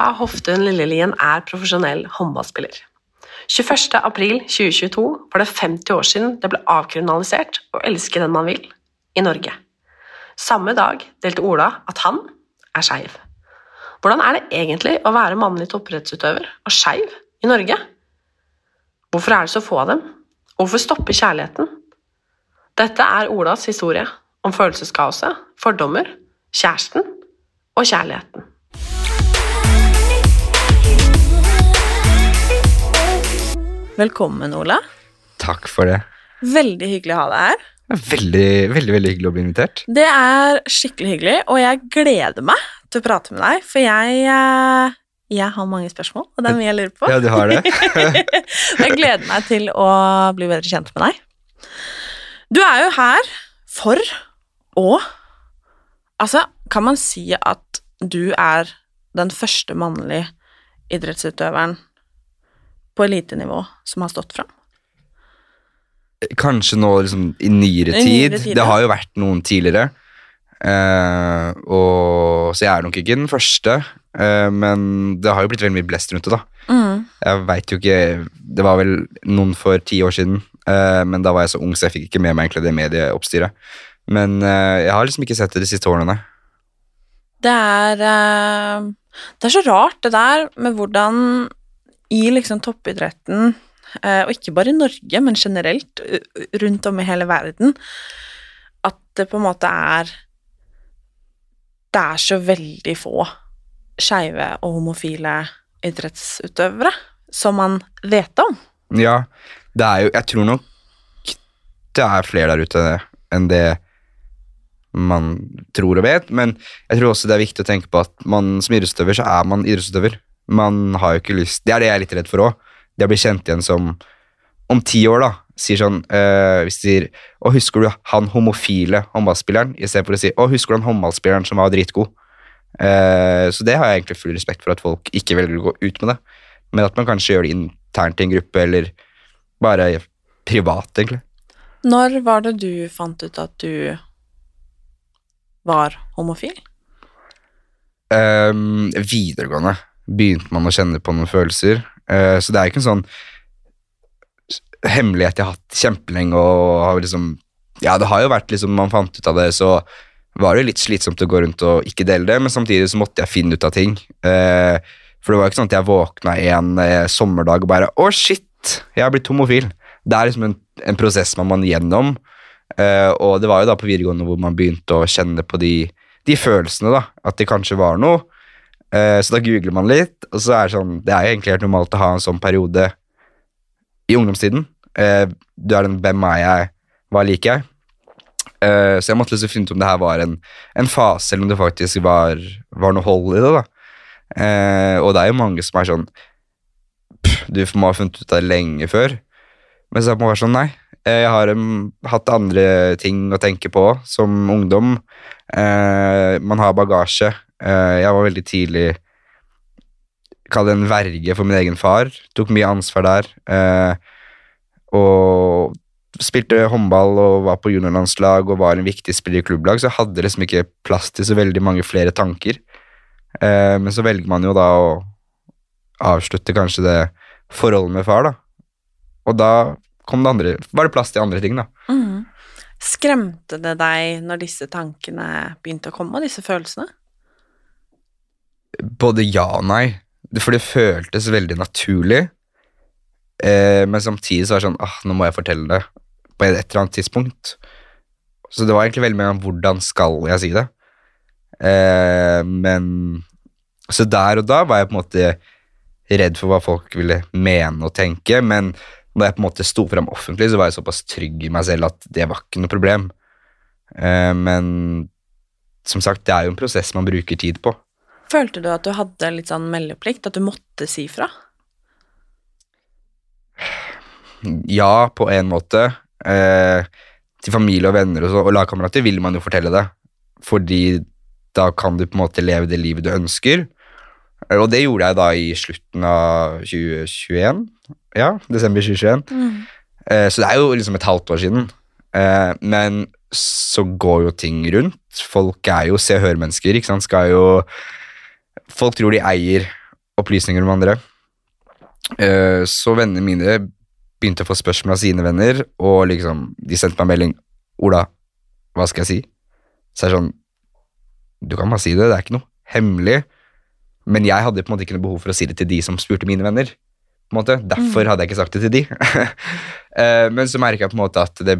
Ola Hoftun Lillelien er profesjonell håndballspiller. 21. april 2022 var det 50 år siden det ble avkriminalisert å elske den man vil i Norge. Samme dag delte Ola at han er skeiv. Hvordan er det egentlig å være mannlig topprettsutøver og skeiv i Norge? Hvorfor er det så få av dem? Hvorfor stopper kjærligheten? Dette er Olas historie om følelseskaoset, fordommer, kjæresten og kjærligheten. Velkommen, Ola. Takk for det. Veldig hyggelig å ha deg her. Er Veldig, veldig veldig hyggelig å bli invitert. Det er skikkelig hyggelig, og jeg gleder meg til å prate med deg, for jeg, eh, jeg har mange spørsmål, og det er mye jeg lurer på. Ja, du har det. Jeg gleder meg til å bli bedre kjent med deg. Du er jo her for å Altså, kan man si at du er den første mannlige idrettsutøveren på elitenivå som har stått fram? Kanskje nå liksom i nyere I tid. nyere tid, Det har jo vært noen tidligere. Uh, og, så jeg er nok ikke den første, uh, men det har jo blitt veldig mye blest rundt det, da. Mm. Jeg veit jo ikke Det var vel noen for ti år siden, uh, men da var jeg så ung, så jeg fikk ikke med meg egentlig det medieoppstyret. Men jeg har liksom ikke sett det de siste årene. Det er Det er så rart, det der med hvordan i liksom toppidretten, eh, og ikke bare i Norge, men generelt rundt om i hele verden, at det på en måte er Det er så veldig få skeive og homofile idrettsutøvere som man vet om. Ja, det er jo Jeg tror nok det er flere der ute enn det man tror og vet, men jeg tror også det er viktig å tenke på at man som idrettsutøver, så er man idrettsutøver. Man har jo ikke lyst Det er det jeg er litt redd for òg. Det å bli kjent igjen som om ti år, da, sier sånn øh, Hvis de sier 'Å, husker du han homofile håndballspilleren?' istedenfor å si 'Å, husker du han håndballspilleren som var dritgod?' Uh, så det har jeg egentlig full respekt for at folk ikke velger å gå ut med det, men at man kanskje gjør det internt i en gruppe, eller bare privat, egentlig. Når var det du fant ut at du var homofil? Um, videregående begynte man å kjenne på noen følelser, Eh, så det er ikke en sånn hemmelighet jeg har hatt kjempelenge, og har liksom Ja, det har jo vært liksom Man fant ut av det, så var det jo litt slitsomt å gå rundt og ikke dele det, men samtidig så måtte jeg finne ut av ting. Eh, for det var jo ikke sånn at jeg våkna en eh, sommerdag og bare Å, shit, jeg har blitt homofil. Det er liksom en, en prosess man må gjennom. Eh, og det var jo da på videregående hvor man begynte å kjenne på de, de følelsene, da. At det kanskje var noe. Eh, så da googler man litt, og så er det sånn Det er jo egentlig helt normalt å ha en sånn periode i ungdomstiden. Eh, du er den 'hvem er jeg', hva liker jeg? Eh, så jeg måtte liksom finne ut om det her var en, en fase, eller om det faktisk var, var noe hold i det. da. Og det er jo mange som er sånn pff, Du må ha funnet ut av det lenge før. Men så må jeg være sånn, nei. Jeg har um, hatt andre ting å tenke på som ungdom. Eh, man har bagasje. Eh, jeg var veldig tidlig Kall det en verge for min egen far. Tok mye ansvar der. Eh, og spilte håndball og var på juniorlandslag og var en viktig spiller i klubblag, så jeg hadde liksom ikke plass til så veldig mange flere tanker. Eh, men så velger man jo da å avslutte kanskje det forholdet med far, da. Og da kom det andre, var det plass til andre ting, da. Mm. Skremte det deg når disse tankene begynte å komme, disse følelsene? Både ja og nei. For det føltes veldig naturlig. Eh, men samtidig så var det sånn ah, nå må jeg fortelle det på et, eller annet tidspunkt. Så det var egentlig veldig mye om hvordan skal jeg si det. Eh, men Så der og da var jeg på en måte redd for hva folk ville mene og tenke, men da jeg på en måte sto fram offentlig, så var jeg såpass trygg i meg selv at det var ikke noe problem. Eh, men som sagt, det er jo en prosess man bruker tid på. Følte du at du hadde litt sånn meldeplikt, at du måtte si fra? Ja, på en måte. Eh, til familie og venner og, så, og lagkamerater vil man jo fortelle det. Fordi da kan du på en måte leve det livet du ønsker. Og det gjorde jeg da i slutten av 2021. Ja, desember 2021. Eh, så det er jo liksom et halvt år siden. Eh, men så går jo ting rundt. Folk er jo se og hør-mennesker, ikke sant. Skal jo Folk tror de eier opplysninger om andre. Eh, så vennene mine begynte å få spørsmål av sine venner, og liksom, de sendte meg melding 'Ola, hva skal jeg si?' Så er det sånn Du kan bare si det, det er ikke noe hemmelig. Men jeg hadde på en måte ikke noe behov for å si det til de som spurte mine venner. På en måte. Derfor hadde jeg ikke sagt det til de. Eh, Men så merka jeg på en måte at det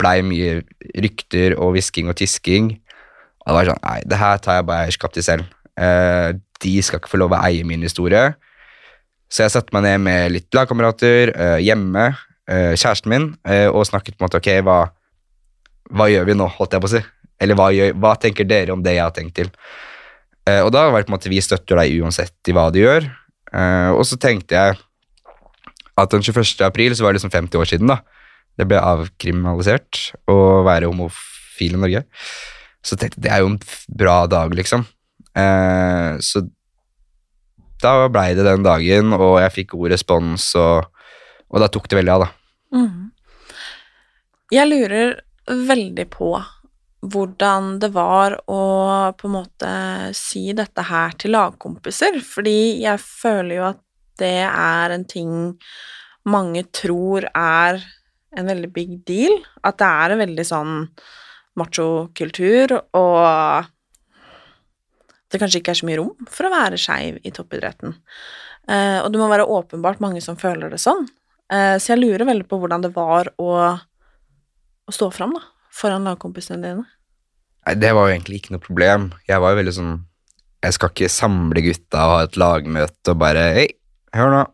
blei mye rykter og hvisking og tisking. Og det var sånn Nei, det her tar jeg bare eierskap til selv. Eh, De skal ikke få lov å eie min historie. Så jeg satte meg ned med litt lagkamerater eh, hjemme, eh, kjæresten min, og snakket på en måte ok, hva, hva gjør vi nå, holdt jeg på å si. Eller hva, gjør, hva tenker dere om det jeg har tenkt til? Og da var det på en måte vi støtter deg uansett i hva du gjør. Og så tenkte jeg at den 21. april så var det liksom 50 år siden da. Det ble avkriminalisert å være homofil i Norge. Så tenkte jeg det er jo en bra dag, liksom. Eh, så da blei det den dagen, og jeg fikk god respons, og, og da tok det veldig av, da. Mm. Jeg lurer veldig på hvordan det var å på en måte si dette her til lagkompiser, fordi jeg føler jo at det er en ting mange tror er en veldig big deal, at det er en veldig sånn machokultur, og det kanskje ikke er så mye rom for å være skeiv i toppidretten. Eh, og det må være åpenbart mange som føler det sånn. Eh, så jeg lurer veldig på hvordan det var å, å stå fram da, foran lagkompisene dine. Nei, det var jo egentlig ikke noe problem. Jeg var jo veldig sånn Jeg skal ikke samle gutta og ha et lagmøte og bare Hei, hør nå.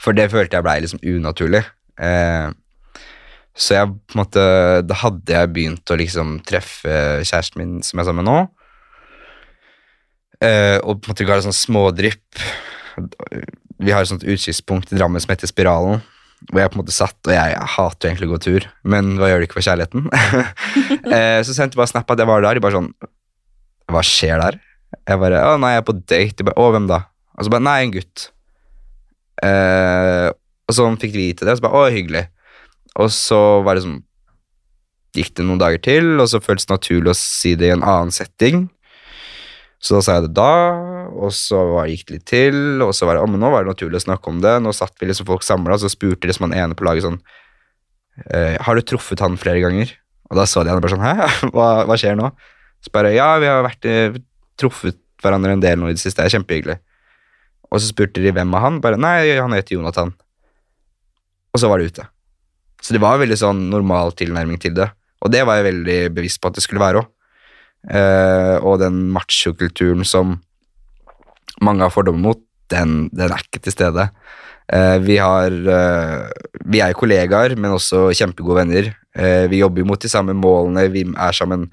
For det følte jeg blei liksom unaturlig. Eh, så jeg på en måte Da hadde jeg begynt å liksom treffe kjæresten min som jeg er sammen med nå. Eh, og på en måte ga det sånn smådrypp. Vi har et sånt utsiktspunkt i Drammen som heter Spiralen. Hvor jeg på en måte satt, og jeg, jeg hater egentlig å gå tur, men hva gjør det ikke for kjærligheten? uh, så sendte jeg bare snap at jeg var der. De bare sånn Hva skjer der? Jeg bare Å, nei, jeg er på date. De bare, Å, hvem da? Og så bare Nei, en gutt. Uh, og så fikk de vite det, og så bare Å, hyggelig. Og så var det sånn Gikk det noen dager til, og så føltes det naturlig å si det i en annen setting. Så da sa jeg det da, og så gikk det litt til, og så var det, men nå var det naturlig å snakke om det. Nå satt vi liksom folk samla, og så spurte liksom han ene på laget sånn eh, Har du truffet han flere ganger? Og da så de han bare sånn Hæ, hva, hva skjer nå? Så bare Ja, vi har vært eh, truffet hverandre en del nå i det siste, det er kjempehyggelig. Og så spurte de hvem er han? Bare Nei, han heter Jonathan. Og så var det ute. Så det var veldig sånn normal tilnærming til det. Og det var jeg veldig bevisst på at det skulle være òg. Eh, og den machokulturen som mange har fordommer mot, den, den er ikke til stede. Eh, vi har eh, Vi er kollegaer, men også kjempegode venner. Vi jobber mot de samme målene, vi er sammen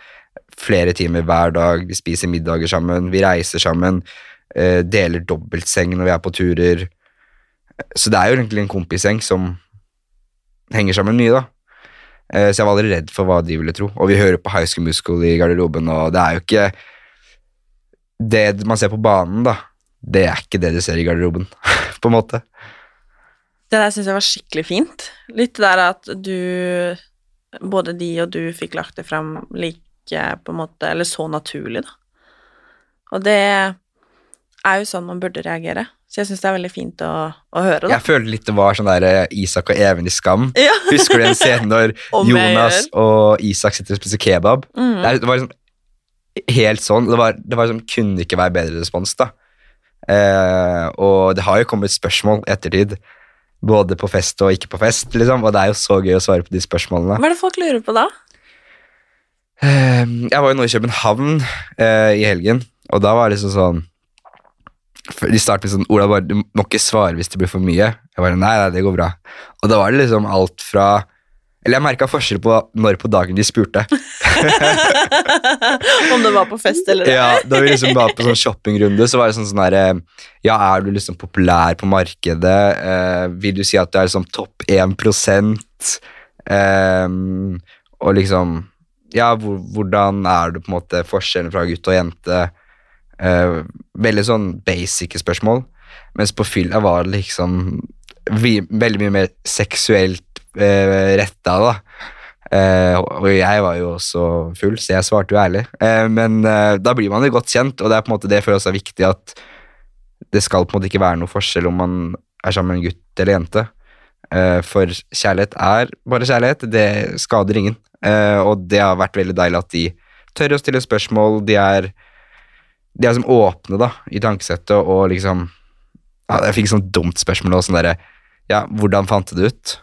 flere timer hver dag, vi spiser middager sammen, vi reiser sammen, deler dobbeltseng når vi er på turer. Så det er jo egentlig en kompisgjeng som henger sammen mye, da. Eh, Så jeg var aldri redd for hva de ville tro. Og vi hører på High School Musical i garderoben, og det er jo ikke Det man ser på banen, da, det er ikke det du ser i garderoben, på en måte. Det der syns jeg var skikkelig fint. Litt det der at du Både de og du fikk lagt det fram like på en måte Eller så naturlig, da. Og det er jo sånn man burde reagere. Så jeg syns det er veldig fint å, å høre, da. Jeg følte litt det var sånn der eh, Isak og Even i Skam. Ja. Husker du en scene når Jonas og Isak sitter og spiser kebab? Mm. Det, var liksom helt sånn. Det var, det var liksom, kunne ikke være bedre respons, da. Eh, og det har jo kommet spørsmål i ettertid, både på fest og ikke på fest, liksom, og det er jo så gøy å svare på de spørsmålene. Hva er det folk lurer på da? Eh, jeg var jo nå i København eh, i helgen, og da var det liksom sånn De startet med sånn Ola, bare, du må ikke svare hvis det blir for mye. Jeg bare, nei, nei, det går bra. Og da var det liksom alt fra Eller jeg merka forskjell på når på dagen de spurte. Om det var på fest eller noe. Ja, Da vi liksom var på sånn shoppingrunde, så var det sånn sånn her eh, Ja, er du liksom populær på markedet? Eh, vil du si at du er liksom topp 1 eh, Og liksom Ja, hvordan er du på en måte forskjellen fra gutt og jente? Eh, veldig sånn basic spørsmål. Mens på fylla var det liksom vi, veldig mye mer seksuelt uh, retta, da. Uh, og jeg var jo også full, så jeg svarte jo ærlig. Uh, men eh, da blir man jo godt kjent, og det er på en måte det for oss er viktig at det skal på en måte ikke være noe forskjell om man er sammen med en gutt eller jente. Eh, for kjærlighet er bare kjærlighet, det skader ingen. Eh, og det har vært veldig deilig at de tør å stille spørsmål, de er de er som åpne da, i tankesettet og liksom ja, Jeg fikk sånn dumt spørsmål og sånn derre Ja, hvordan fant du det ut?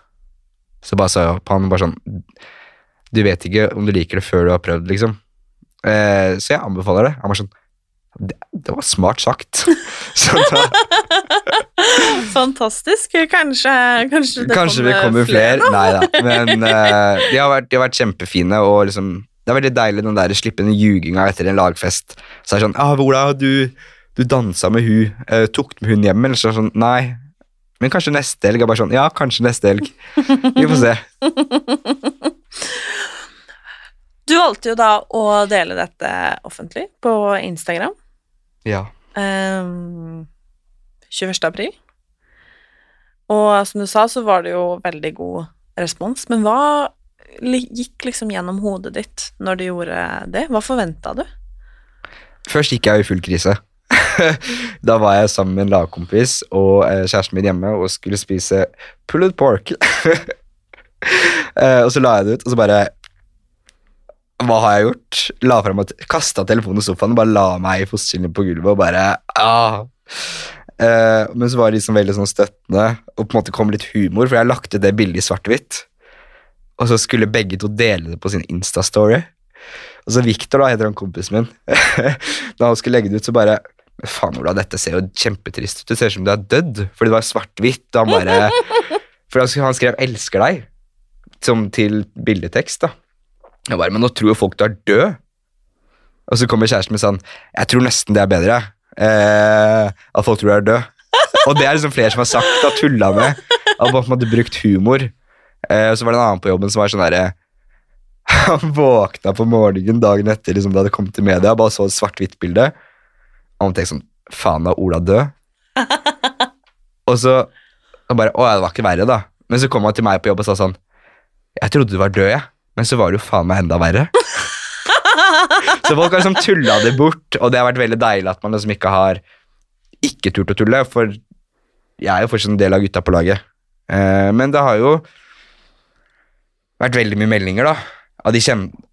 Så bare sa jeg på han bare sånn Du vet ikke om du liker det før du har prøvd, liksom. Eh, så jeg anbefaler det. Han var sånn Det, det var smart sagt. Fantastisk. Kanskje, kanskje det Kanskje vi kommer flere? Nei da. Men eh, de, har vært, de har vært kjempefine, og liksom Det er veldig deilig den der slippe den ljuginga etter en lagfest. Så er det sånn ah, 'Ola, du, du dansa med hun. Eh, tok med hun hjem?' Eller så sånn 'Nei, men kanskje neste helg.' er bare sånn 'Ja, kanskje neste helg'. Vi får se. Du valgte jo da å dele dette offentlig på Instagram Ja. Um, 21. april. Og som du sa, så var det jo veldig god respons. Men hva gikk liksom gjennom hodet ditt når du gjorde det? Hva forventa du? Først gikk jeg i full krise. da var jeg sammen med en lagkompis og eh, kjæresten min hjemme og skulle spise pulled pork. eh, og så la jeg det ut, og så bare Hva har jeg gjort? La frem at, Kasta telefonen i sofaen og bare la meg i fosterlinjen på gulvet og bare ah. eh, Men så var det liksom veldig sånn støttende og på en måte kom litt humor, for jeg lagte lagt det bildet i svart-hvitt. Og så skulle begge to dele det på sin Insta-story. Og så Victor, da, heter han kompisen min. da han skulle legge det ut, så bare Faen, Ola, dette ser jo kjempetrist ut. Det ser ut som du er dødd. Fordi det var svart-hvitt. Og han bare For han, han skrev 'elsker deg' som til bildetekst. da. Jeg bare, Men nå tror jo folk du er død. Og så kommer kjæresten min sånn Jeg tror nesten det er bedre. Eh, at folk tror du er død. Og det er liksom flere som har sagt og tulla med. At man hadde brukt humor. Eh, og så var det en annen på jobben som var sånn derre Han våkna på morgenen dagen etter liksom det hadde kommet til media, bare så et svart-hvitt bilde. Og han tenkte sånn Faen, er Ola død? og så og bare Å ja, det var ikke verre, da. Men så kom han til meg på jobb og sa sånn Jeg trodde du var død, jeg. Men så var det jo faen meg enda verre. så folk har liksom tulla det bort, og det har vært veldig deilig at man liksom ikke har ikke turt å tulle, for jeg er jo fortsatt en del av gutta på laget. Eh, men det har jo vært veldig mye meldinger, da. Av de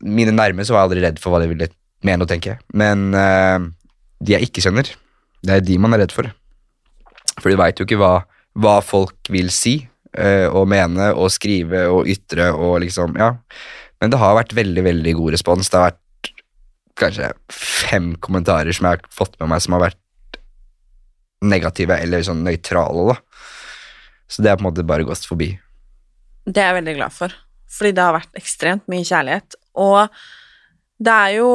mine nærme så var jeg aldri redd for hva de ville mene og tenke. Men uh, de jeg ikke kjenner, det er de man er redd for. For du veit jo ikke hva, hva folk vil si uh, og mene og skrive og ytre og liksom Ja. Men det har vært veldig, veldig god respons. Det har vært kanskje fem kommentarer som jeg har fått med meg som har vært negative eller sånn nøytrale, da. Så det er på en måte bare gått forbi. Det er jeg veldig glad for, fordi det har vært ekstremt mye kjærlighet. Og det er jo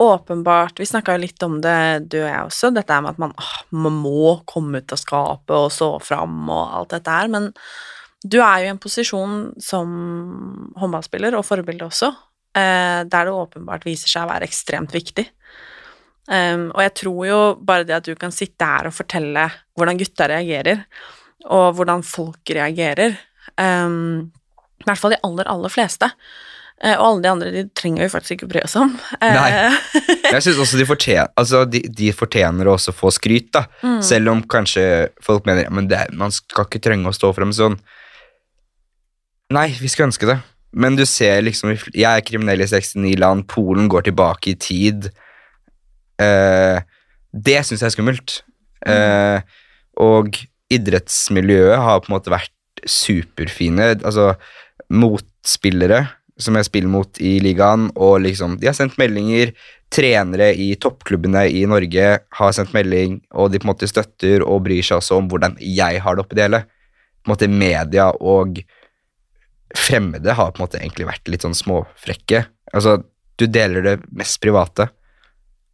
åpenbart Vi snakka jo litt om det, du og jeg også, dette med at man, åh, man må komme ut av skapet og stå fram og alt dette her, men du er jo i en posisjon som håndballspiller, og forbilde også, eh, der det åpenbart viser seg å være ekstremt viktig. Um, og jeg tror jo bare det at du kan sitte her og fortelle hvordan gutta reagerer, og hvordan folk reagerer, um, i hvert fall de aller, aller fleste, Eh, og alle de andre de trenger vi faktisk ikke bry oss om. Eh, Nei. Jeg synes også de fortjener, altså de, de fortjener å også få skryt, da. Mm. Selv om kanskje folk mener men det, man skal ikke trenge å stå frem sånn. Nei, vi skulle ønske det. Men du ser liksom Jeg er kriminell i 69 land, Polen går tilbake i tid. Eh, det syns jeg er skummelt. Eh, og idrettsmiljøet har på en måte vært superfine. Altså motspillere som jeg spiller mot i ligaen, og liksom De har sendt meldinger. Trenere i toppklubbene i Norge har sendt melding, og de på en måte støtter og bryr seg også om hvordan jeg har det oppi det hele. På en måte Media og fremmede har på en måte egentlig vært litt sånn småfrekke. Altså, du deler det mest private.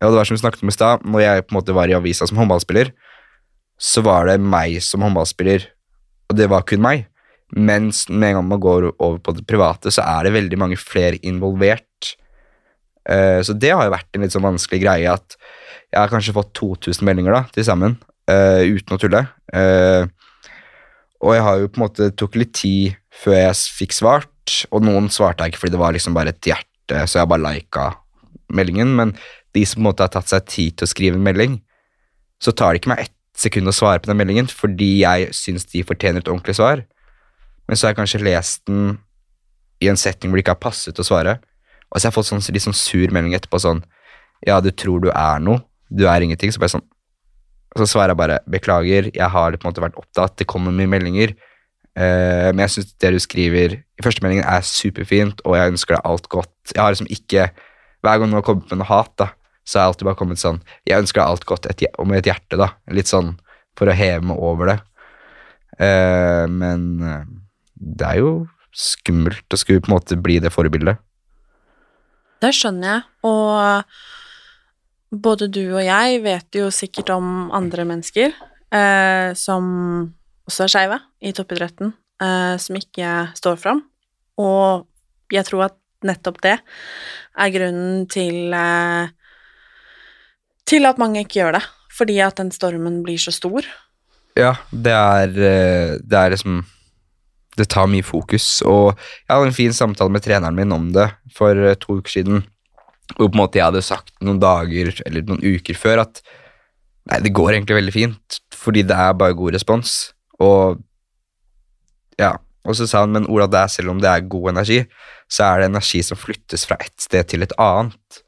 Ja, det var som vi snakket om i stad, når jeg på en måte var i avisa som håndballspiller, så var det meg som håndballspiller, og det var kun meg. Mens med en gang man går over på det private, så er det veldig mange flere involvert. Eh, så det har jo vært en litt sånn vanskelig greie at jeg har kanskje fått 2000 meldinger da, til sammen, eh, uten å tulle. Eh, og jeg har jo på en måte tok litt tid før jeg fikk svart, og noen svarte jeg ikke fordi det var liksom bare et hjerte, så jeg bare lika meldingen, men de som på en måte har tatt seg tid til å skrive en melding, så tar det ikke meg ett sekund å svare på den meldingen, fordi jeg syns de fortjener et ordentlig svar. Men så har jeg kanskje lest den i en setting hvor det ikke har passet å svare, og så har jeg fått sånn litt sånn sur melding etterpå sånn Ja, du tror du er noe, du er ingenting. Så bare sånn og så svarer jeg bare beklager, jeg har på en måte vært opptatt, det kommer mye meldinger. Uh, men jeg syns det du skriver i første meldingen er superfint, og jeg ønsker deg alt godt. Jeg har liksom ikke Hver gang noen har kommet med noe hat, da, så har jeg alltid bare kommet sånn Jeg ønsker deg alt godt et, og med et hjerte, da. Litt sånn for å heve meg over det. Uh, men eh, det er jo skummelt å skulle på en måte bli det forbildet. Det skjønner jeg, og både du og jeg vet jo sikkert om andre mennesker eh, som også er skeive i toppidretten, eh, som ikke står fram, og jeg tror at nettopp det er grunnen til eh, til at mange ikke gjør det, fordi at den stormen blir så stor. Ja, det er, eh, det er liksom Det tar mye fokus, og jeg hadde en fin samtale med treneren min om det for eh, to uker siden, hvor på en måte jeg hadde sagt noen dager eller noen uker før at nei, det går egentlig veldig fint, fordi det er bare god respons, og ja, og så sa han, men Ola, det er selv om det er god energi, så er det energi som flyttes fra et sted til et annet.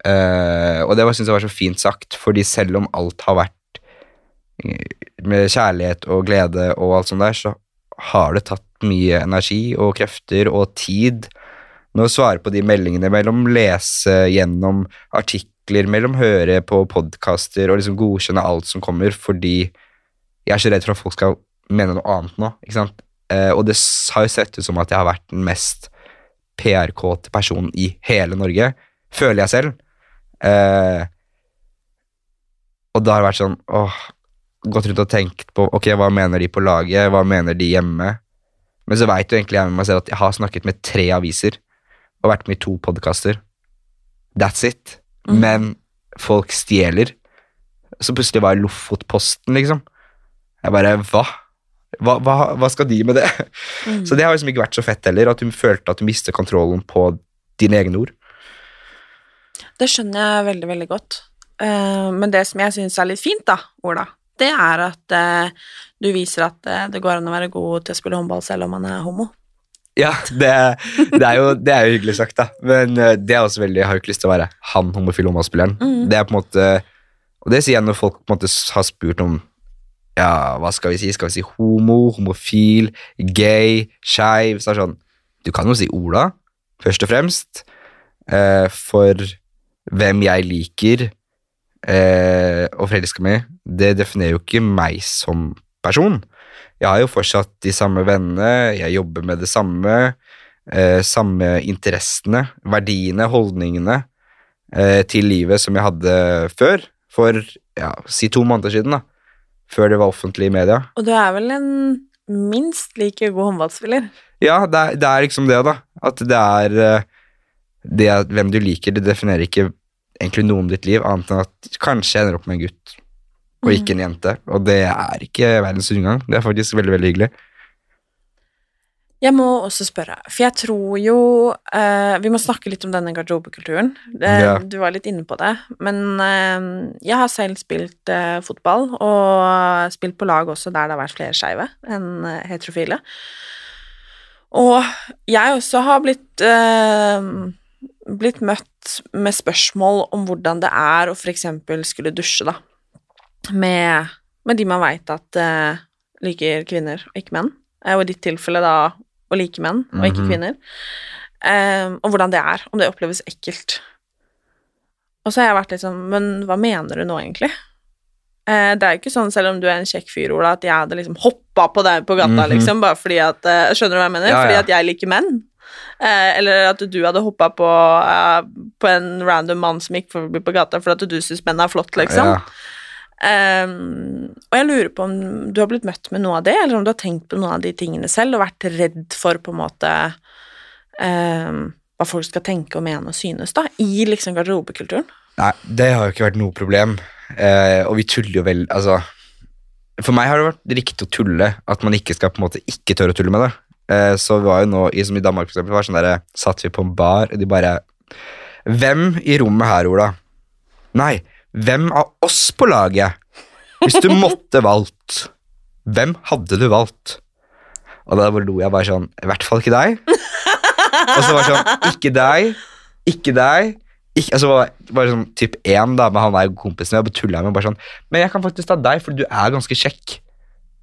Uh, og det var, synes jeg var så fint sagt, fordi selv om alt har vært med kjærlighet og glede og alt sånt der, så har det tatt mye energi og krefter og tid med å svare på de meldingene, mellom lese gjennom artikler, mellom høre på podkaster og liksom godkjenne alt som kommer, fordi jeg er så redd for at folk skal mene noe annet nå. ikke sant? Eh, og det har jo sett ut som at jeg har vært den mest PR-kåte personen i hele Norge, føler jeg selv. Eh, og da har det vært sånn åh, gått rundt og tenkt på ok, hva mener de på laget, hva mener de hjemme? Men så veit jo egentlig jeg med meg selv at jeg har snakket med tre aviser og vært med i to podkaster. That's it. Men folk stjeler. Så plutselig var jeg Lofotposten, liksom. Jeg bare Hva? Hva, hva, hva skal de med det? Så det har liksom ikke vært så fett heller, at du følte at du mistet kontrollen på dine egne ord. Det skjønner jeg veldig, veldig godt. Eh, men det som jeg syns er litt fint, da, Ola, det er at eh, du viser at eh, det går an å være god til å spille håndball selv om man er homo. Ja, det, det, er, jo, det er jo hyggelig sagt, da. Men eh, det er også veldig, jeg har jo ikke lyst til å være han homofile håndballspilleren. Mm. Det er på en måte Og det sier jeg når folk på en måte har spurt om Ja, hva skal vi si? Skal vi si homo, homofil, gay, skeiv? Så sånn Du kan jo si Ola, først og fremst. eh, for hvem jeg liker eh, og forelska meg, det definerer jo ikke meg som person. Jeg har jo fortsatt de samme vennene, jeg jobber med det samme, eh, samme interessene, verdiene, holdningene eh, til livet som jeg hadde før, for ja, si to måneder siden, da, før det var offentlig i media. Og du er vel en minst like god håndballspiller. Ja, det er, det er liksom det, da. At det er eh, det er Hvem du liker, det definerer ikke egentlig noe om ditt liv, annet enn at kanskje jeg ender opp med en gutt og ikke en jente. Og det er ikke verdens undergang. Det er faktisk veldig, veldig hyggelig. Jeg må også spørre, for jeg tror jo uh, Vi må snakke litt om denne garderobekulturen. Eh, Ja. Du var litt inne på det, men uh, jeg har selv spilt uh, fotball, og spilt på lag også der det har vært flere skeive enn heterofile. Og jeg også har blitt blitt møtt med spørsmål om hvordan det er å eksempel skulle dusje, da, med, med de man veit at uh, liker kvinner og ikke menn. Eh, Og i ditt tilfelle da å like menn og ikke Mhm. kvinner. um, og hvordan det er, om det oppleves ekkelt. Og så har jeg vært litt sånn Men hva mener du nå, egentlig? Eh, det er jo ikke sånn, selv om du er en kjekk fyr, Ola, at jeg hadde liksom hoppa på deg på gata, Mhm. liksom, bare fordi at Skjønner du hva jeg mener? Ja, Fordi ja. at jeg liker menn. Eh, eller at du hadde hoppa på, eh, på en random mann som gikk forbi på gata fordi at du syns menn er flott, liksom. Ja. Um, og jeg lurer på om du har blitt møtt med noe av det, eller om du har tenkt på noen av de tingene selv og vært redd for på en måte um, hva folk skal tenke og mene og synes, da, i liksom garderobekulturen. Nei, det har jo ikke vært noe problem. Uh, og vi tuller jo vel Altså, for meg har det vært riktig å tulle, at man ikke skal på en måte ikke tørre å tulle med det. Eh, så var jo nå, som i Danmark for eksempel, var sånn der, satt vi på en bar, og de bare Hvem i rommet her, Ola? Nei, hvem av oss på laget? Hvis du måtte valgt, hvem hadde du valgt? Og da bare lo jeg bare sånn I hvert fall ikke deg. Og så var det sånn Ikke deg, ikke deg. Ikke, altså var bare sånn typ én, da, men han er jo kompisen min. Og tulla med bare sånn Men jeg kan faktisk ta deg, for du er ganske kjekk.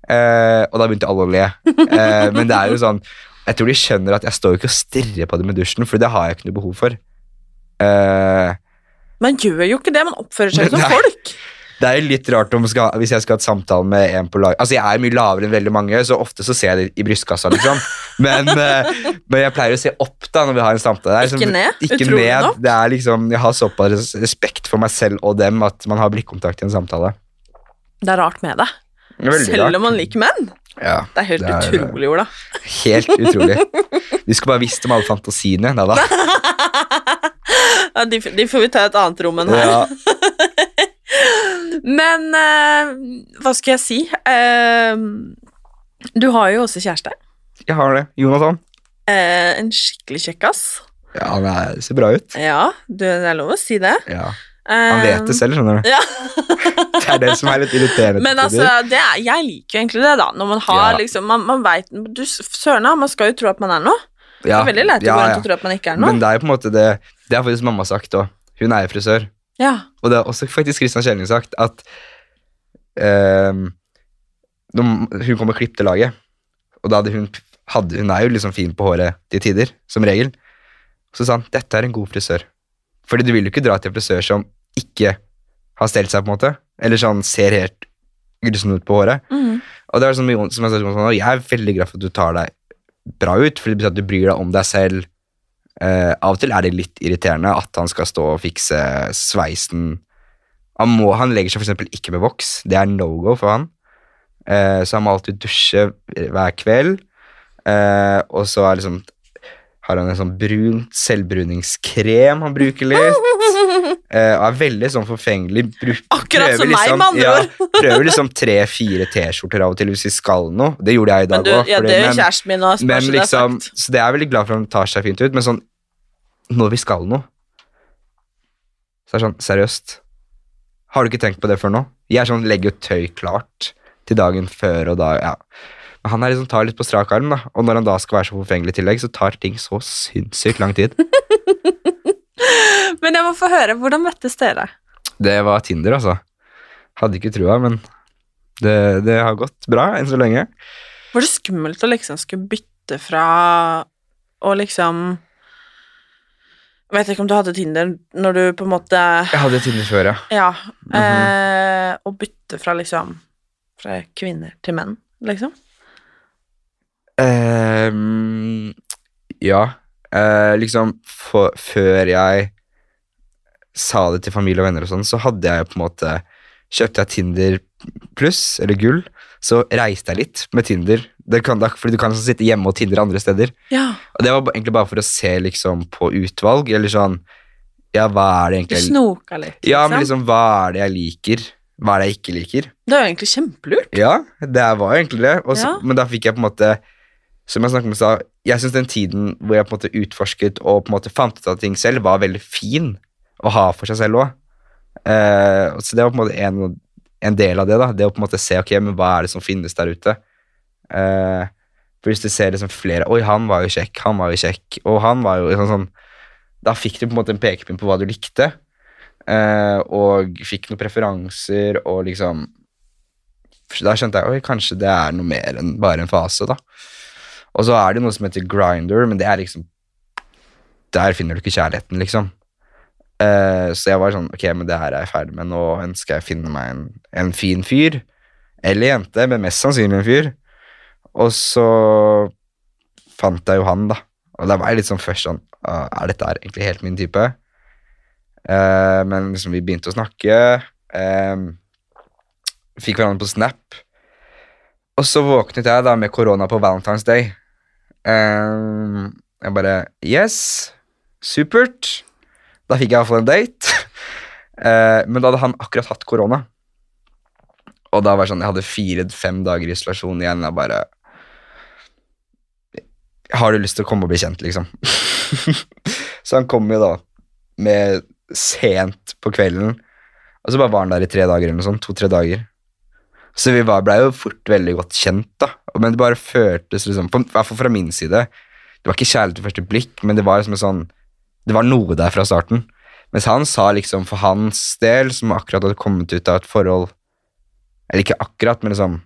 Eh, og da begynte alle å le. Eh, men det er jo sånn Jeg tror de skjønner at jeg står jo ikke og stirrer på dem i dusjen, for det har jeg ikke noe behov for. Eh, Man gjør jo ikke det, man oppfører seg jo som Nei. folk. det er jo litt rart om skal, hvis jeg skal ha et samtale med en på lag Altså, jeg er mye lavere enn veldig mange, så ofte så ser jeg det i brystkassa, liksom. Men, eh, men jeg pleier å se opp da når vi har en samtale. Er Ikke ned, Ikke utrolig ned. nok. Det er liksom, jeg har såpass respekt for meg selv og dem at man har blikkontakt i en samtale. Det er rart med det. Veldig Selv rart. om man liker menn. Ja, Det er helt Det er- utrolig, Ola. helt utrolig. Du skulle bare visst om alle fantasiene. Nei da. Ja, de, de får vi ta et annet rom enn her. Ja. Men eh, hva skal jeg si? Eh, du har jo også kjæreste. Jeg har det. Jonathan. Eh, en skikkelig kjekkas. Ja, han er, ser bra ut. Ja, du, det er lov å si det. Ja. Han vet det selv, skjønner du. Ja. Det er det som er litt irriterende. Men altså, det er, jeg liker jo egentlig det, da. Når man har Ja. liksom Man, man veit du, Søren, man skal jo tro at man er noe. Det er veldig lett å ja, gå rundt og tro at man ikke er noe. Men det er jo på en måte det Det har faktisk mamma sagt òg. Hun er jo frisør. Ja. Og det har også faktisk Kristian Kjelling sagt at ehm, når hun kom og klippte laget, og da hadde hun hadde, Hun er jo liksom fin på håret til tider, som regel. Så sa han dette er en god frisør. Fordi du vil jo ikke dra til en frisør som ikke har stelt seg, på en måte. Eller sånn ser helt grusom ut på håret. Mm. Og det er sånn, som jeg, sa sånn, jeg er veldig glad for at du tar deg bra ut, for det betyr at du bryr deg om deg selv. Eh, av og til er det litt irriterende at han skal stå og fikse sveisen. Han, må, han legger seg eksempel ikke med voks. Det er no go for han. Eh, så han må alltid dusje hver kveld. Eh, og så er liksom har han en sånn brunt selvbruningskrem han bruker litt. Eh, og er veldig sånn forfengelig. Akkurat som som meg, med andre ja, prøver liksom tre-fire T-skjorter av og til hvis vi skal noe. Det gjorde jeg i dag òg. ja, det gjør kjæresten min òg, Men liksom, så det er jeg veldig glad for han tar seg fint ut, men sånn når vi skal noe Så er det sånn, seriøst Har du ikke tenkt på det før nå? Jeg er sånn, legger jo tøy klart til dagen før og da, ja. Men han er liksom, tar litt på strak arm, da. Og når han da skal være så forfengelig i tillegg, så tar ting så sinnssykt lang tid. Men jeg må få høre, hvordan møttes dere? Det var Tinder, altså. Hadde ikke trua, men det, det har gått bra enn så lenge. Var det skummelt å liksom skulle bytte fra å liksom Vet ikke om du hadde Tinder når du på en måte Jeg hadde Tinder før, ja. Ja. Mhm. eh, å bytte fra liksom Fra kvinner til menn, liksom? Ehm, ja. Uh, liksom for, før jeg sa det til familie og venner og sånn, så hadde jeg på en måte Kjøpte jeg Tinder pluss, eller gull, så reiste jeg litt med Tinder. Det kan, fordi du kan sånn sitte hjemme og Tinder andre steder. Ja. Og det var egentlig bare for å se liksom på utvalg, eller sånn Ja, hva er det egentlig jeg- snoka litt, liksom. Ja, men liksom, hva er det jeg liker? Hva er det jeg ikke liker? Det er jo egentlig kjempelurt. Ja, det var egentlig det. Også, Ja. Men da fikk jeg på en måte som jeg snakket med sa, jeg syns den tiden hvor jeg på en måte utforsket og på en måte fant ut av ting selv, var veldig fin å ha for seg selv òg. Uh, så det var på en måte en, en del av det. da, Det å på en måte se ok, men hva er det som finnes der ute. Uh, for hvis du ser liksom flere Oi, han var jo kjekk, han var jo kjekk, og han var jo sånn, sånn Da fikk du på en måte en pekepinn på hva du likte, uh, og fikk noen preferanser, og liksom Da skjønte jeg oi, kanskje det er noe mer enn bare en fase, da. Og så er det noe som heter grinder, men det er liksom Der finner du ikke kjærligheten, liksom. Uh, så jeg var sånn Ok, men det her er jeg ferdig med. Nå ønsker jeg å finne meg en, en fin fyr. Eller jente, men mest sannsynlig en fyr. Og så fant jeg jo han, da. Og da var jeg litt sånn først sånn «Ah, Er dette her egentlig helt min type? Uh, men liksom, vi begynte å snakke. Eh, fikk hverandre på Snap. Og så våknet jeg da med korona på Valentine's Day. Eh, jeg bare Yes, supert. Da fikk jeg iallfall en date. Uh, men da hadde han akkurat hatt korona. Og da var det sånn, jeg hadde fire-fem dager isolasjon igjen. Jeg bare Har du lyst til å komme og bli kjent, liksom? så han kom jo da med sent på kvelden, og så bare var han der i tre dager eller noe sånt. To-tre dager. Så vi var, ble jo fort veldig godt kjent, da. Men det bare føltes liksom, i hvert fall fra min side Det var ikke kjærlighet ved første blikk, men det var liksom sånn Det var noe der fra starten. Mens han sa liksom for hans del, som akkurat hadde kommet ut av et forhold Eller ikke akkurat, men liksom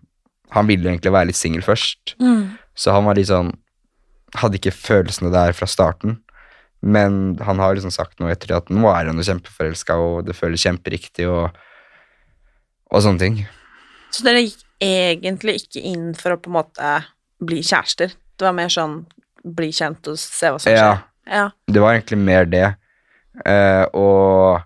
Han ville egentlig være litt singel først. Mm. Så han var litt sånn Hadde ikke følelsene der fra starten. Men han har liksom sagt noe etter at nå er han jo kjempeforelska, og det føles kjemperiktig, og, og sånne ting. Så dere gikk egentlig ikke inn for å på en måte bli kjærester? Det var mer sånn bli kjent og se hva som Ja. skjer? Ja. Det var egentlig mer det. Uh, og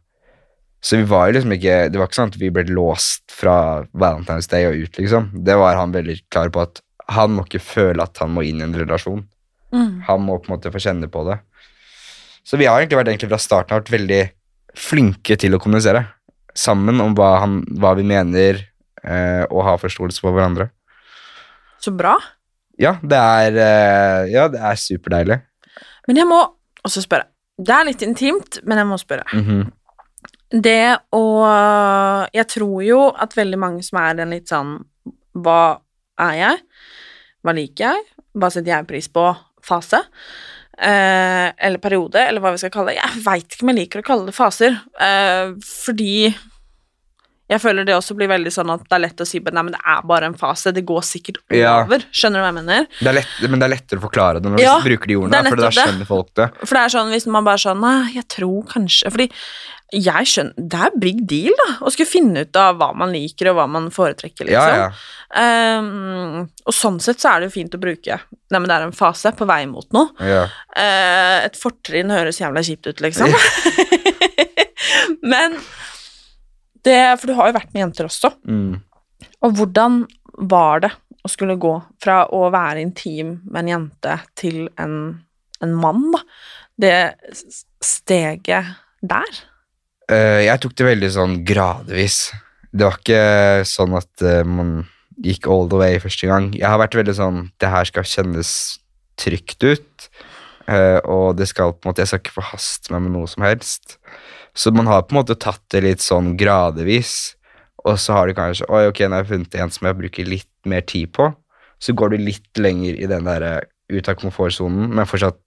Så vi var jo liksom ikke Det var ikke sånn at vi ble låst fra Valentine's Day og ut, liksom. Det var han veldig klar på at han må ikke føle at han må inn i en relasjon. Mm. Han må på en måte få kjenne på det. Så vi har egentlig vært egentlig fra starten av vært veldig flinke til å kommunisere sammen om hva, han, hva vi mener, og ha forståelse for hverandre. Så bra. Ja, det er, eh, ja, det er superdeilig. Men jeg må også spørre. Det er litt intimt, men jeg må spørre. Mhm. Det å Jeg tror jo at veldig mange som er en litt sånn Hva er jeg? Hva liker jeg? Hva setter jeg pris på? Fase. Eh, eller periode, eller hva vi skal kalle det. Jeg veit ikke om jeg liker å kalle det faser, eh, fordi jeg føler det også blir veldig sånn at det er lett å si Nei, men det er bare en fase, det går sikkert Ja. over. Skjønner du hva jeg mener? Det er lett, men det er lettere å forklare det når Ja, du bruker de ordene, for da skjønner folk det. For det er sånn hvis man bare sånn Nei, jeg tror kanskje Fordi jeg skjønner Det er big deal, da, å skulle finne ut av hva man liker, og hva man foretrekker, liksom. ja. um, og sånn sett så er det jo fint å bruke Nei, men det er en fase på vei mot noe. ja. Eh, et fortrinn høres jævla kjipt ut, liksom. men det For du har jo vært med jenter også. Mm. Og hvordan var det å skulle gå fra å være intim med en jente til en, en mann, da? Det steget der? Eh, jeg tok det veldig sånn gradvis. Det var ikke sånn at eh, man gikk all the way første gang. Jeg har vært veldig sånn Det her skal kjennes trygt ut, eh, og det skal på en måte Jeg skal ikke forhaste meg med noe som helst. Så man har på en måte tatt det litt sånn gradvis, og så har du kanskje Oi, ok, nå har jeg funnet en som jeg bruker litt mer tid på. Så går du litt lenger i den der eh, ut av komfortsonen, men fortsatt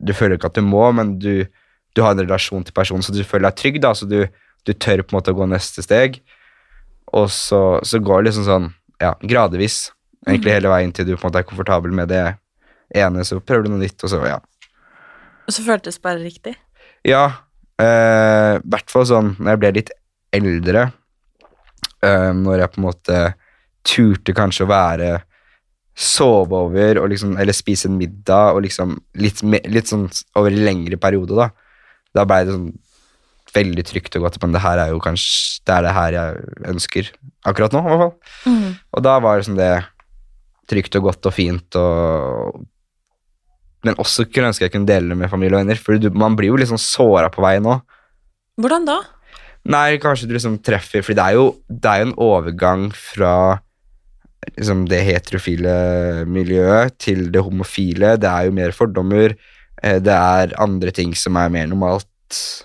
Du føler ikke at du må, men du, du har en relasjon til personen, så du føler deg trygg, da, så du, du tør på en måte å gå neste steg. Og så, så går det liksom sånn, ja, gradvis, egentlig hele veien til du på en måte er komfortabel med det ene, så prøver du noe nytt, og så, ja. Og så føltes det bare riktig? Ja, i hvert fall sånn når jeg ble litt eldre, uh, når jeg på en måte turte kanskje å være sove over og liksom, eller spise en middag og liksom litt, litt sånn over en lengre periode, da. Da ble det sånn veldig trygt og godt, men det her er jo kanskje det er det her jeg ønsker akkurat nå, i hvert fall. Og da var det sånn det trygt og godt og fint og Men også kunne ønske jeg kunne dele det med familie og venner, for du, man blir jo liksom såra på veien òg. Hvordan da? Nei, kanskje du liksom treffer For det er jo, det er jo en overgang fra liksom det heterofile miljøet til det homofile. Det er jo mer fordommer. eh, Det er andre ting som er mer normalt.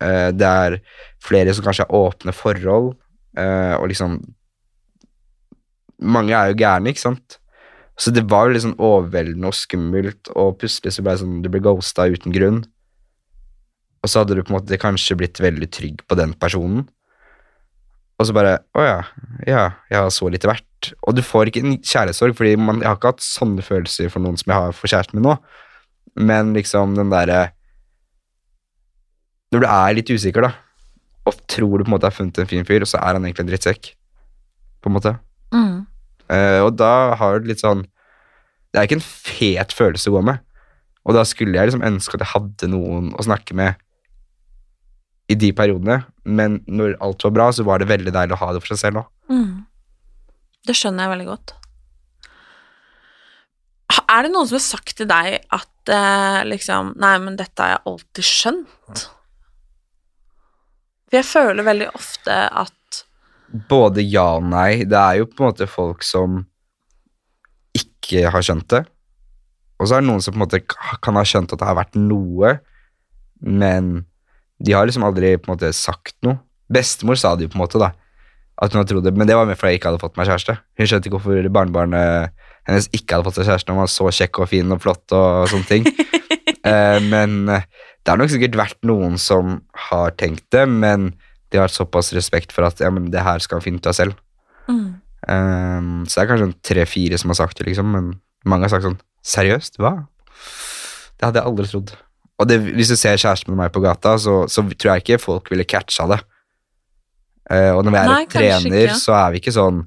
eh, Det er flere som kanskje har åpne forhold, eh, og liksom Mange er jo gærne, ikke sant? Så det var jo litt sånn overveldende og skummelt, og plutselig så ble det sånn Du ble ghosta uten grunn. Og så hadde du på en måte kanskje blitt veldig trygg på den personen. Og så bare Å ja, ja, jeg har så lite verdt. Og du får ikke en kjærlighetssorg, fordi man, jeg har ikke hatt sånne følelser for noen som jeg har for kjæresten min nå. Men liksom den derre Når du er litt usikker, da, og tror du på en måte har funnet en fin fyr, og så er han egentlig en drittsekk, på en måte. Mm. Eh, og da har du litt sånn Det er ikke en fet følelse å gå med. Og da skulle jeg liksom ønske at jeg hadde noen å snakke med i de periodene, men når alt var bra, så var det veldig deilig å ha det for seg selv òg. Mm. Det skjønner jeg veldig godt. Er det noen som har sagt til deg at eh, liksom Nei, men dette har jeg alltid skjønt? For jeg føler veldig ofte at Både ja og nei. Det er jo på en måte folk som ikke har skjønt det. Og så er det noen som på en måte kan ha skjønt at det har vært noe, men de har liksom aldri på en måte sagt noe. Bestemor sa det jo på en måte, da. At hun hadde trodd det, Men det var mer fordi jeg ikke hadde fått meg kjæreste. Hun skjønte ikke hvorfor barnebarnet hennes ikke hadde fått seg kjæreste når hun var så kjekk og fin og flott og sånne ting. Eh, men eh, det har nok sikkert vært noen som har tenkt det, men de har såpass respekt for at ja, men det her skal finne ut av selv. mm. Um, så det er kanskje tre-fire som har sagt det, liksom, men mange har sagt sånn Seriøst? Hva? Det hadde jeg aldri trodd. Og det, hvis du ser kjæresten med meg på gata, så, så tror jeg ikke folk ville catcha det. Uh, og når vi er Nei, trener, ikke. så er vi ikke sånn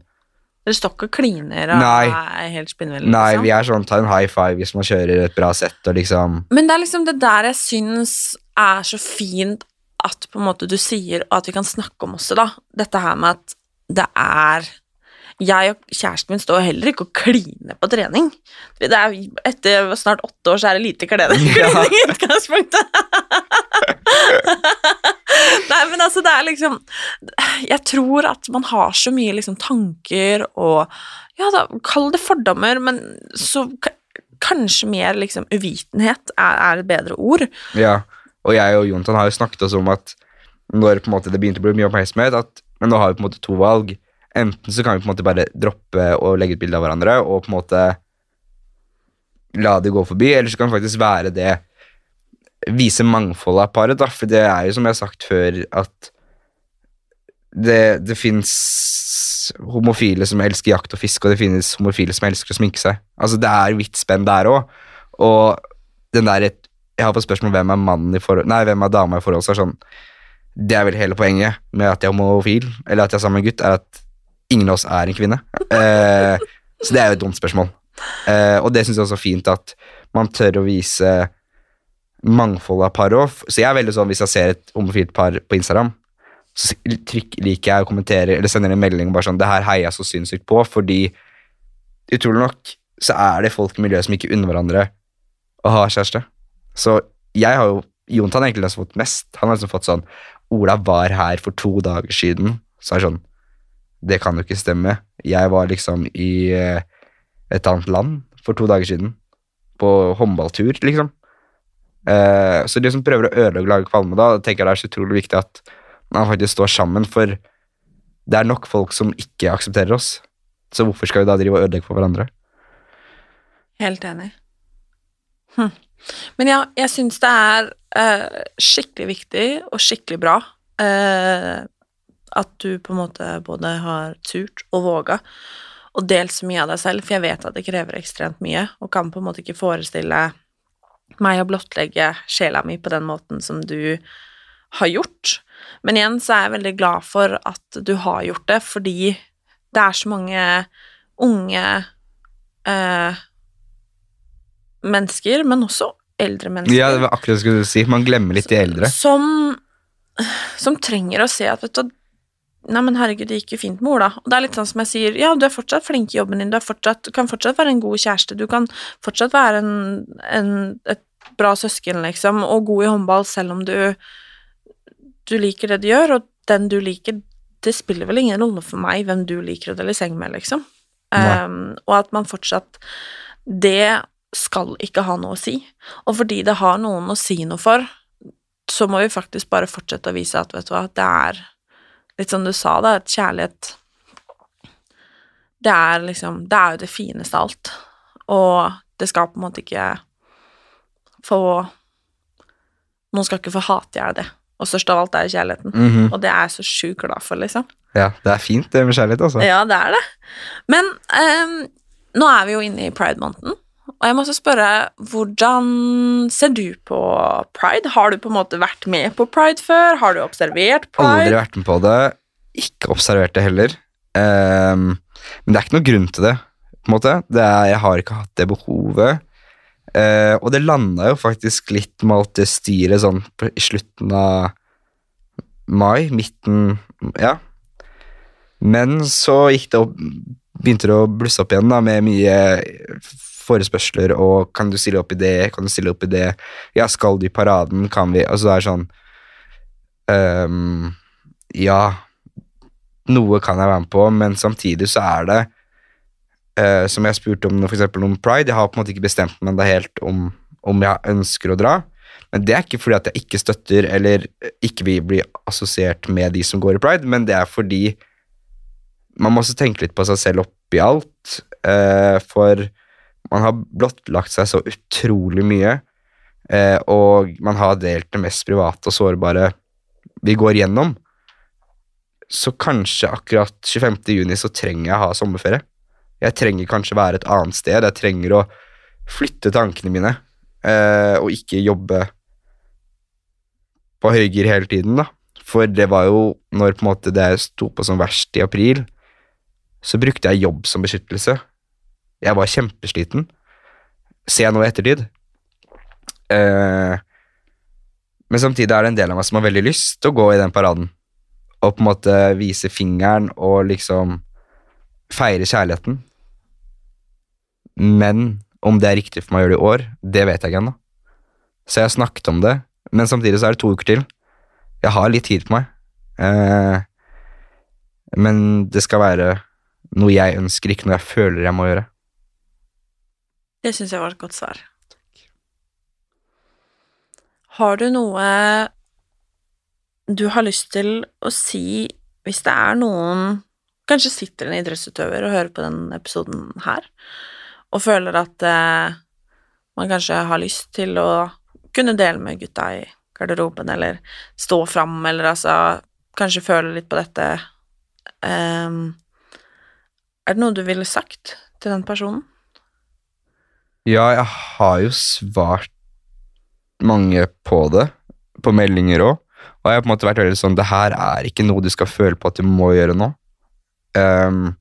Dere står ikke og kliner og Nei. er helt spinnville, Nei, liksom? vi er sånn ta en high five hvis man kjører et bra sett og liksom Men det er liksom det der jeg syns er så fint at på en måte du sier, og at vi kan snakke om også, da. Dette her med at det er Jeg og kjæresten min står heller ikke og kliner på trening. Det er, etter snart åtte år så er det lite klining Ja. i utgangspunktet. Nei, men altså, det er liksom Jeg tror at man har så mye liksom tanker og Ja, da, kall det fordommer, men så kanskje mer liksom uvitenhet er, er et bedre ord. Ja, og jeg og Jontan har jo snakket oss om at når det begynte å bli mye oppmerksomhet, at men nå har vi på en måte to valg. Enten så kan vi på en måte bare droppe å legge ut bilde av hverandre og på en måte la det gå forbi, eller så kan det faktisk være det Vise mangfoldet av paret, da, for det er jo som jeg har sagt før, at det, det fins homofile som elsker jakt og fiske, og det finnes homofile som elsker å sminke seg. Altså, det er vidt spenn der òg. Og den der Jeg har fått spørsmål hvem er mannen i forhold Nei, hvem er dama i forhold, så er sånn Det er vel hele poenget med at jeg er homofil, eller at jeg er sammen med en gutt, er at ingen av oss er en kvinne. Eh, så det er jo et dumt spørsmål. Eh, og det syns jeg også er fint at man tør å vise mangfold av par òg. Så jeg er veldig sånn hvis jeg ser et homofilt par på Instagram, så trykk, liker jeg å kommentere eller sender en melding bare sånn Det her heier jeg så sinnssykt på, fordi utrolig nok så er det folk i miljøet som ikke unner hverandre å ha kjæreste. Så jeg har jo Jontan har egentlig fått mest. Han har liksom fått sånn Ola var her for to dager siden. Så er det sånn Det kan jo ikke stemme. Jeg var liksom i eh, et annet land for to dager siden. På håndballtur, liksom. Eh, så de som prøver å ødelegge lage kvalme da, tenker jeg det er så utrolig viktig at man faktisk står sammen, for det er nok folk som ikke aksepterer oss. Så hvorfor skal vi da drive og ødelegge for hverandre? Helt enig. Hm. Men ja, jeg syns det er uh, skikkelig viktig og skikkelig bra uh, at du på en måte både har turt og våga og delt så mye av deg selv, for jeg vet at det krever ekstremt mye, og kan på en måte ikke forestille meg å blottlegge sjela mi på den måten som du har gjort. Men igjen så er jeg veldig glad for at du har gjort det, fordi det er så mange unge eh, mennesker, men også eldre mennesker, Ja, det var akkurat det jeg skulle si. Man glemmer litt de eldre. som, som trenger å se at vet du, Nei, men herregud, det gikk jo fint med Ola. Og det er litt sånn som jeg sier, ja, du er fortsatt flink i jobben din, du, fortsatt, kan fortsatt være en god kjæreste, du kan fortsatt være en, en, et bra søsken, liksom, og god i håndball, selv om du, du liker det du gjør, og den du liker, det spiller vel ingen rolle for meg hvem du liker å dele seng med, liksom. Um, og at man fortsatt Det skal ikke ha noe å si. Og fordi det har noen å si noe for, så må vi faktisk bare fortsette å vise at, vet du hva, det er litt som du sa, da, at kjærlighet Det er liksom Det er jo det fineste av alt. Og det skal på en måte ikke få Noen skal ikke få hate i det. Og størst av alt er kjærligheten. kjærligheten. -hmm. Og det er jeg så sjukt glad for, liksom. Ja, det er fint det med kjærlighet, altså. Ja, det er det. Men um, nå er vi jo inne i pride-måneden, og jeg må også spørre, hvordan ser du på pride? Har du på en måte vært med på pride før? Har du observert pride? Aldri vært med på det. Ikke observert det heller. Um, men det er ikke noe grunn til det, på en måte. Er, jeg har ikke hatt det behovet. Uh, og det landa jo faktisk litt med alt det styret sånn i slutten av mai, midten Ja. Men så gikk det opp Begynte det å blusse opp igjen da med mye forespørsler og kan du stille opp i det, kan du stille opp i det, ja, skal du i paraden, kan vi Altså det er sånn um, Ja, noe kan jeg være med på, men samtidig så er det uh, Som jeg spurte om for eksempel om pride, jeg har på en måte ikke bestemt meg enda helt om, om jeg ønsker å dra. Men det er ikke fordi at jeg ikke støtter eller ikke vil bli assosiert med de som går i pride, men det er fordi man må også tenke litt på seg selv oppi alt, eh, for man har blottlagt seg så utrolig mye, eh, og man har delt det mest private og sårbare vi går gjennom. Så kanskje akkurat 25. juni så trenger jeg ha sommerferie. Jeg trenger kanskje være et annet sted, jeg trenger å flytte tankene mine, eh, og ikke jobbe på høygir hele tiden, da. For det var jo når på en måte det sto på som verst i april, så brukte jeg jobb som beskyttelse. Jeg var kjempesliten. Ser jeg nå i ettertid. Eh, men samtidig er det en del av meg som har veldig lyst til å gå i den paraden. Og på en måte vise fingeren og liksom feire kjærligheten. Men om det er riktig for meg å gjøre det i år, det vet jeg ikke ennå. Så jeg har snakket om det, men samtidig så er det to uker til. Jeg har litt tid på meg. Eh, men det skal være noe jeg ønsker, ikke noe jeg føler jeg må gjøre. Det syns jeg var et godt svar. Takk. Har du noe du har lyst til å si hvis det er noen Kanskje sitter en idrettsutøver og hører på denne episoden her, og føler at eh, man kanskje har lyst til å kunne dele med gutta i garderoben, eller stå fram, eller altså kanskje føle litt på dette Ehm, Er det noe du ville sagt til den personen? Ja, jeg har jo svart mange på det, på meldinger òg. Og jeg har på en måte vært veldig sånn Det her er ikke noe du skal føle på at du må gjøre nå. Um,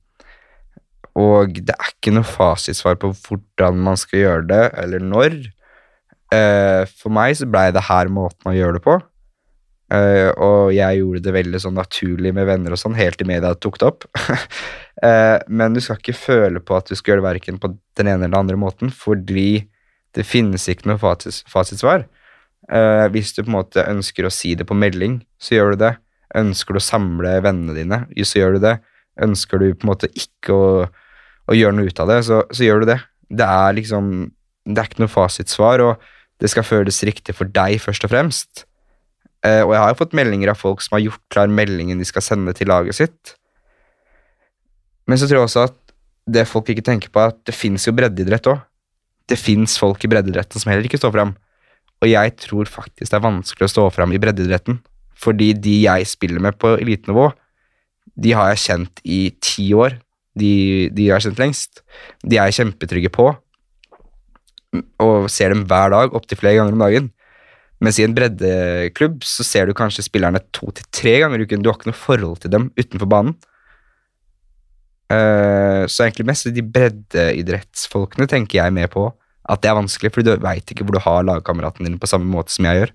og det er ikke noe fasitsvar på hvordan man skal gjøre det, eller når. Uh, for meg så blei det her måten å gjøre det på. Eh, og jeg gjorde det veldig sånn naturlig med venner og sånn, helt til media tok det opp. uh, men du skal ikke føle på at du skal gjøre det verken på den ene eller den andre måten, fordi det finnes ikke noe fasis, fasitsvar. Uh, hvis du på en måte ønsker å si det på melding, så gjør du det. Ønsker du å samle vennene dine, så gjør du det. Ønsker du på en måte ikke å, å gjøre noe ut av det, så, så gjør du det. Det er liksom Det er ikke noe fasitsvar, og det skal føles riktig for deg, først og fremst. Eh, og jeg har jo fått meldinger av folk som har gjort klar meldingen de skal sende til laget sitt. Men så tror jeg også at det folk ikke tenker på, er at det fins jo breddeidrett òg. Det fins folk i breddeidretten som heller ikke står fram. Og jeg tror faktisk det er vanskelig å stå fram i breddeidretten. Fordi de jeg spiller med på elitenivå, de har jeg kjent i ti år. De, de jeg kjent lengst. De er jeg kjempetrygge på. Og ser dem hver dag, opptil flere ganger om dagen. Mens i en breddeklubb så ser du kanskje spillerne to til tre ganger i uken. Du har ikke noe forhold til dem utenfor banen. Eh, så egentlig mest de breddeidrettsfolkene tenker jeg mer på at det er vanskelig, fordi du veit ikke hvor du har lagkameraten din på samme måte som jeg gjør.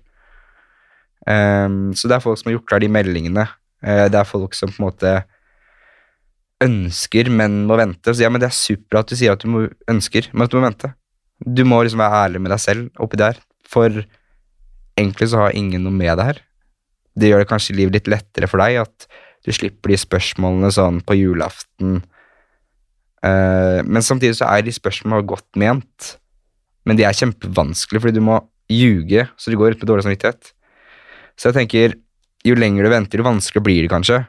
Eh, så det er folk som har gjort klar de meldingene. Eh, det er folk som på en måte ønsker, men må vente. Så ja, men det er supert at du sier at du må, ønsker, men at du må vente. Du må liksom være ærlig med deg selv oppi der, for egentlig så har ingen noe med det her. Det gjør det kanskje livet litt lettere for deg at du slipper de spørsmålene sånn på julaften Eh, men samtidig så er de spørsmålene godt ment. Men de er kjempevanskelige, fordi du må ljuge, så du går ut med dårlig samvittighet. Så jeg tenker, jo lenger du venter, jo vanskeligere blir det kanskje.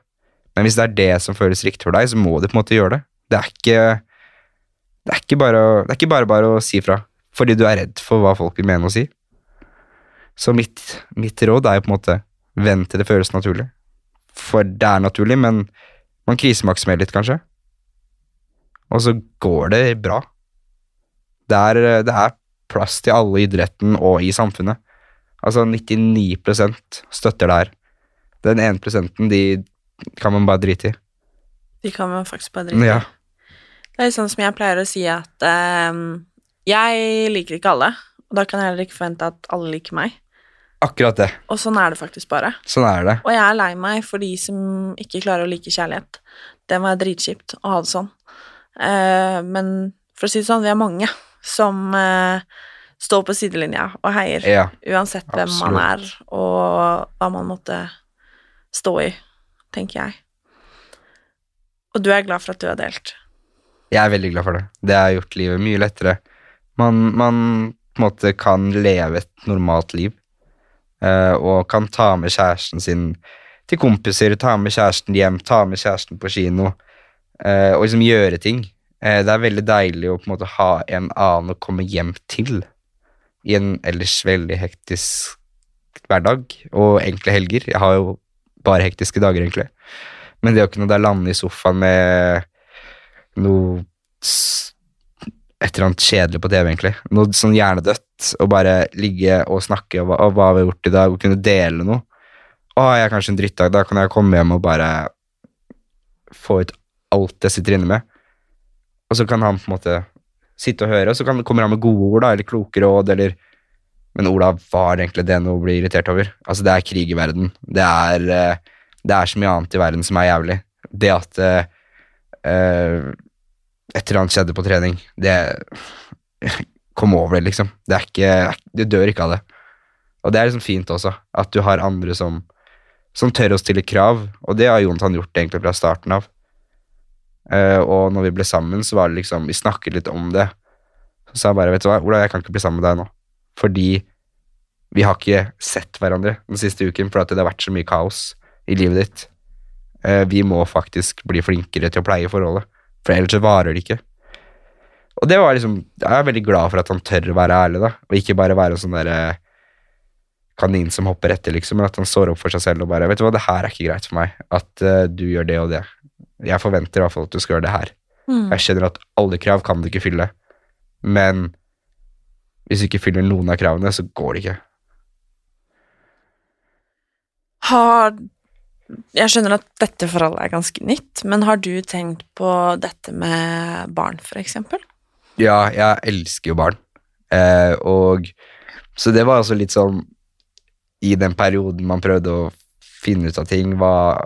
Men hvis det er det som føles riktig for deg, så må du på en måte gjøre det. Det er ikke, det er ikke, bare, å- det er ikke bare bare å si fra, fordi du er redd for hva folk vil mene og si. Så mitt, mitt råd er jo på en måte vent til det føles naturlig. For det er naturlig, men man krisemaksimerer litt, kanskje. Og så går det bra. Det er, det er plass til alle i idretten og i samfunnet. Altså 99 støtter det her. Den ene prosenten, de kan man bare drite i. De kan man faktisk bare drite i. Ja. Det er sånn som jeg pleier å si at ehm, jeg liker ikke alle, og da kan jeg heller ikke forvente at alle liker meg. Akkurat det. Og sånn er det faktisk bare. Sånn er det. Og jeg er lei meg for de som ikke klarer å like kjærlighet. Det må være dritkjipt å ha det sånn. Uh, men for å si det sånn, vi er mange som uh, står på sidelinja og heier, Ja, uansett hvem man er og hva man måtte stå i, tenker jeg. Og du er glad for at du har delt. Jeg er veldig glad for det. Det har gjort livet mye lettere. Man, man på en måte kan leve et normalt liv, og kan ta med kjæresten sin til kompiser, ta med kjæresten hjem, ta med kjæresten på kino, eh, og liksom gjøre ting. Eh, det er veldig deilig å på en måte ha en annen å komme hjem til i en ellers veldig hektisk hverdag, og enkle helger. Jeg har jo bare hektiske dager, egentlig. Men det å kunne da lande i sofaen med noe et eller annet kjedelig på TV, egentlig. Noe sånn hjernedødt. Og bare ligge og snakke om hva, hva vi har gjort i dag, og kunne dele noe. Å, jeg er kanskje en drittdag, da kan jeg komme hjem og bare få ut alt jeg sitter inne med. Og så kan han på en måte sitte og høre, og så kan, kommer han med gode ord, da, eller kloke råd, eller Men Ola, var egentlig det noe å bli irritert over? Altså, det er krig i verden. Det er, eh, det er så mye annet i verden som er jævlig. Det at eh, et eller annet skjedde på trening, det Kom over det, liksom. Det er ikke Du dør ikke av det. Og det er liksom fint også, at du har andre som, som tør å stille krav, og det har Jonathan gjort egentlig fra starten av. Uh, og når vi ble sammen, så var det liksom Vi snakket litt om det. Så sa jeg bare, vet du hva, Ola, jeg kan ikke bli sammen med deg nå. Fordi vi har ikke sett hverandre den siste uken, for det har vært så mye kaos i livet ditt. Uh, vi må faktisk bli flinkere til å pleie forholdet, for ellers så varer det ikke. Og det var liksom, jeg er veldig glad for at han tør å være ærlig, da, og ikke bare være en sånn derre kanin som hopper etter, liksom, men at han står opp for seg selv og bare Vet du hva, det her er ikke greit for meg, at uh, du gjør det og det. Jeg forventer i hvert fall at du skal gjøre det her. Mm. Jeg skjønner at alle krav kan du ikke fylle, men hvis du ikke fyller noen av kravene, så går det ikke. Har Jeg skjønner at dette forholdet er ganske nytt, men har du tenkt på dette med barn, eksempel? Ja, jeg elsker jo barn. Eh, og Så det var altså litt sånn I den perioden man prøvde å finne ut av ting, hva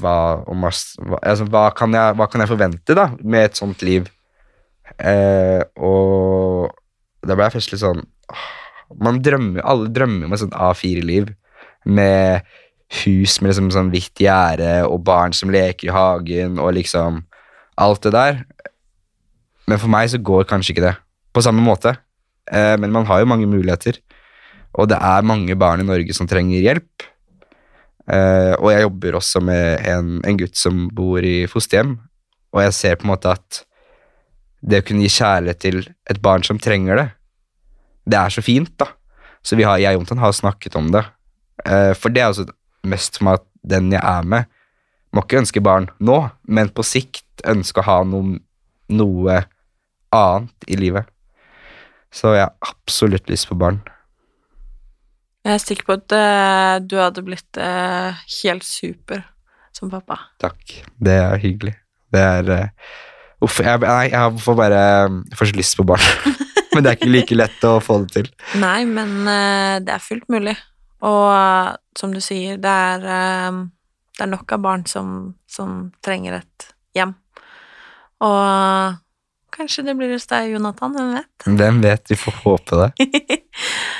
hva, om, altså, hva, kan jeg, hva kan jeg forvente da med et sånt liv? Eh, og da ble jeg først litt sånn Man drømmer Alle drømmer om et sånt A4-liv med hus med liksom sånn hvitt gjerde og barn som leker i hagen og liksom alt det der. Men for meg så går kanskje ikke det på samme måte. Eh, men man har jo mange muligheter. Og det er mange barn i Norge som trenger hjelp. Eh, og jeg jobber også med en, en gutt som bor i fosterhjem, og jeg ser på en måte at det å kunne gi kjærlighet til et barn som trenger det, det er så fint, da. Så har, jeg og Jontan har snakket om det. Eh, for det er også mest meg at den jeg er med, må ikke ønske barn nå, men på sikt ønske å ha noe, noe annet i livet. Så jeg har absolutt lyst på barn. Jeg er sikker på at uh, du hadde blitt uh, helt super som pappa. Takk. Det er hyggelig. Det er uh, Uff, jeg, nei, jeg får bare jeg får så lyst på barn. Men det er ikke like lett å få det til. Nei, men det er fullt mulig. Og eh, som du sier, det er, eh, det er nok av barn som, som trenger et hjem. Og eh, kanskje det blir hos deg, Jonathan, hvem vet? Hvem vet? Vi får håpe det.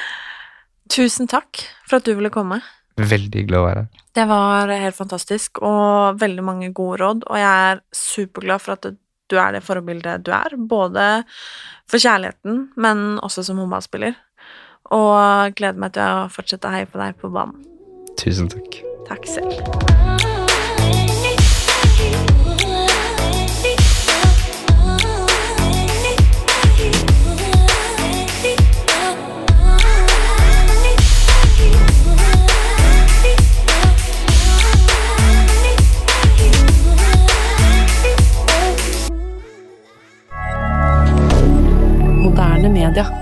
Tusen takk for at du ville komme. Veldig hyggelig å være her. Det var helt fantastisk, og veldig mange gode råd, og jeg er superglad for at du er det forbildet du er. Både for kjærligheten, men også som håndballspiller. Og gleder meg til å fortsette å heie på deg på banen. Tusen takk. Takk selv. Moderne media.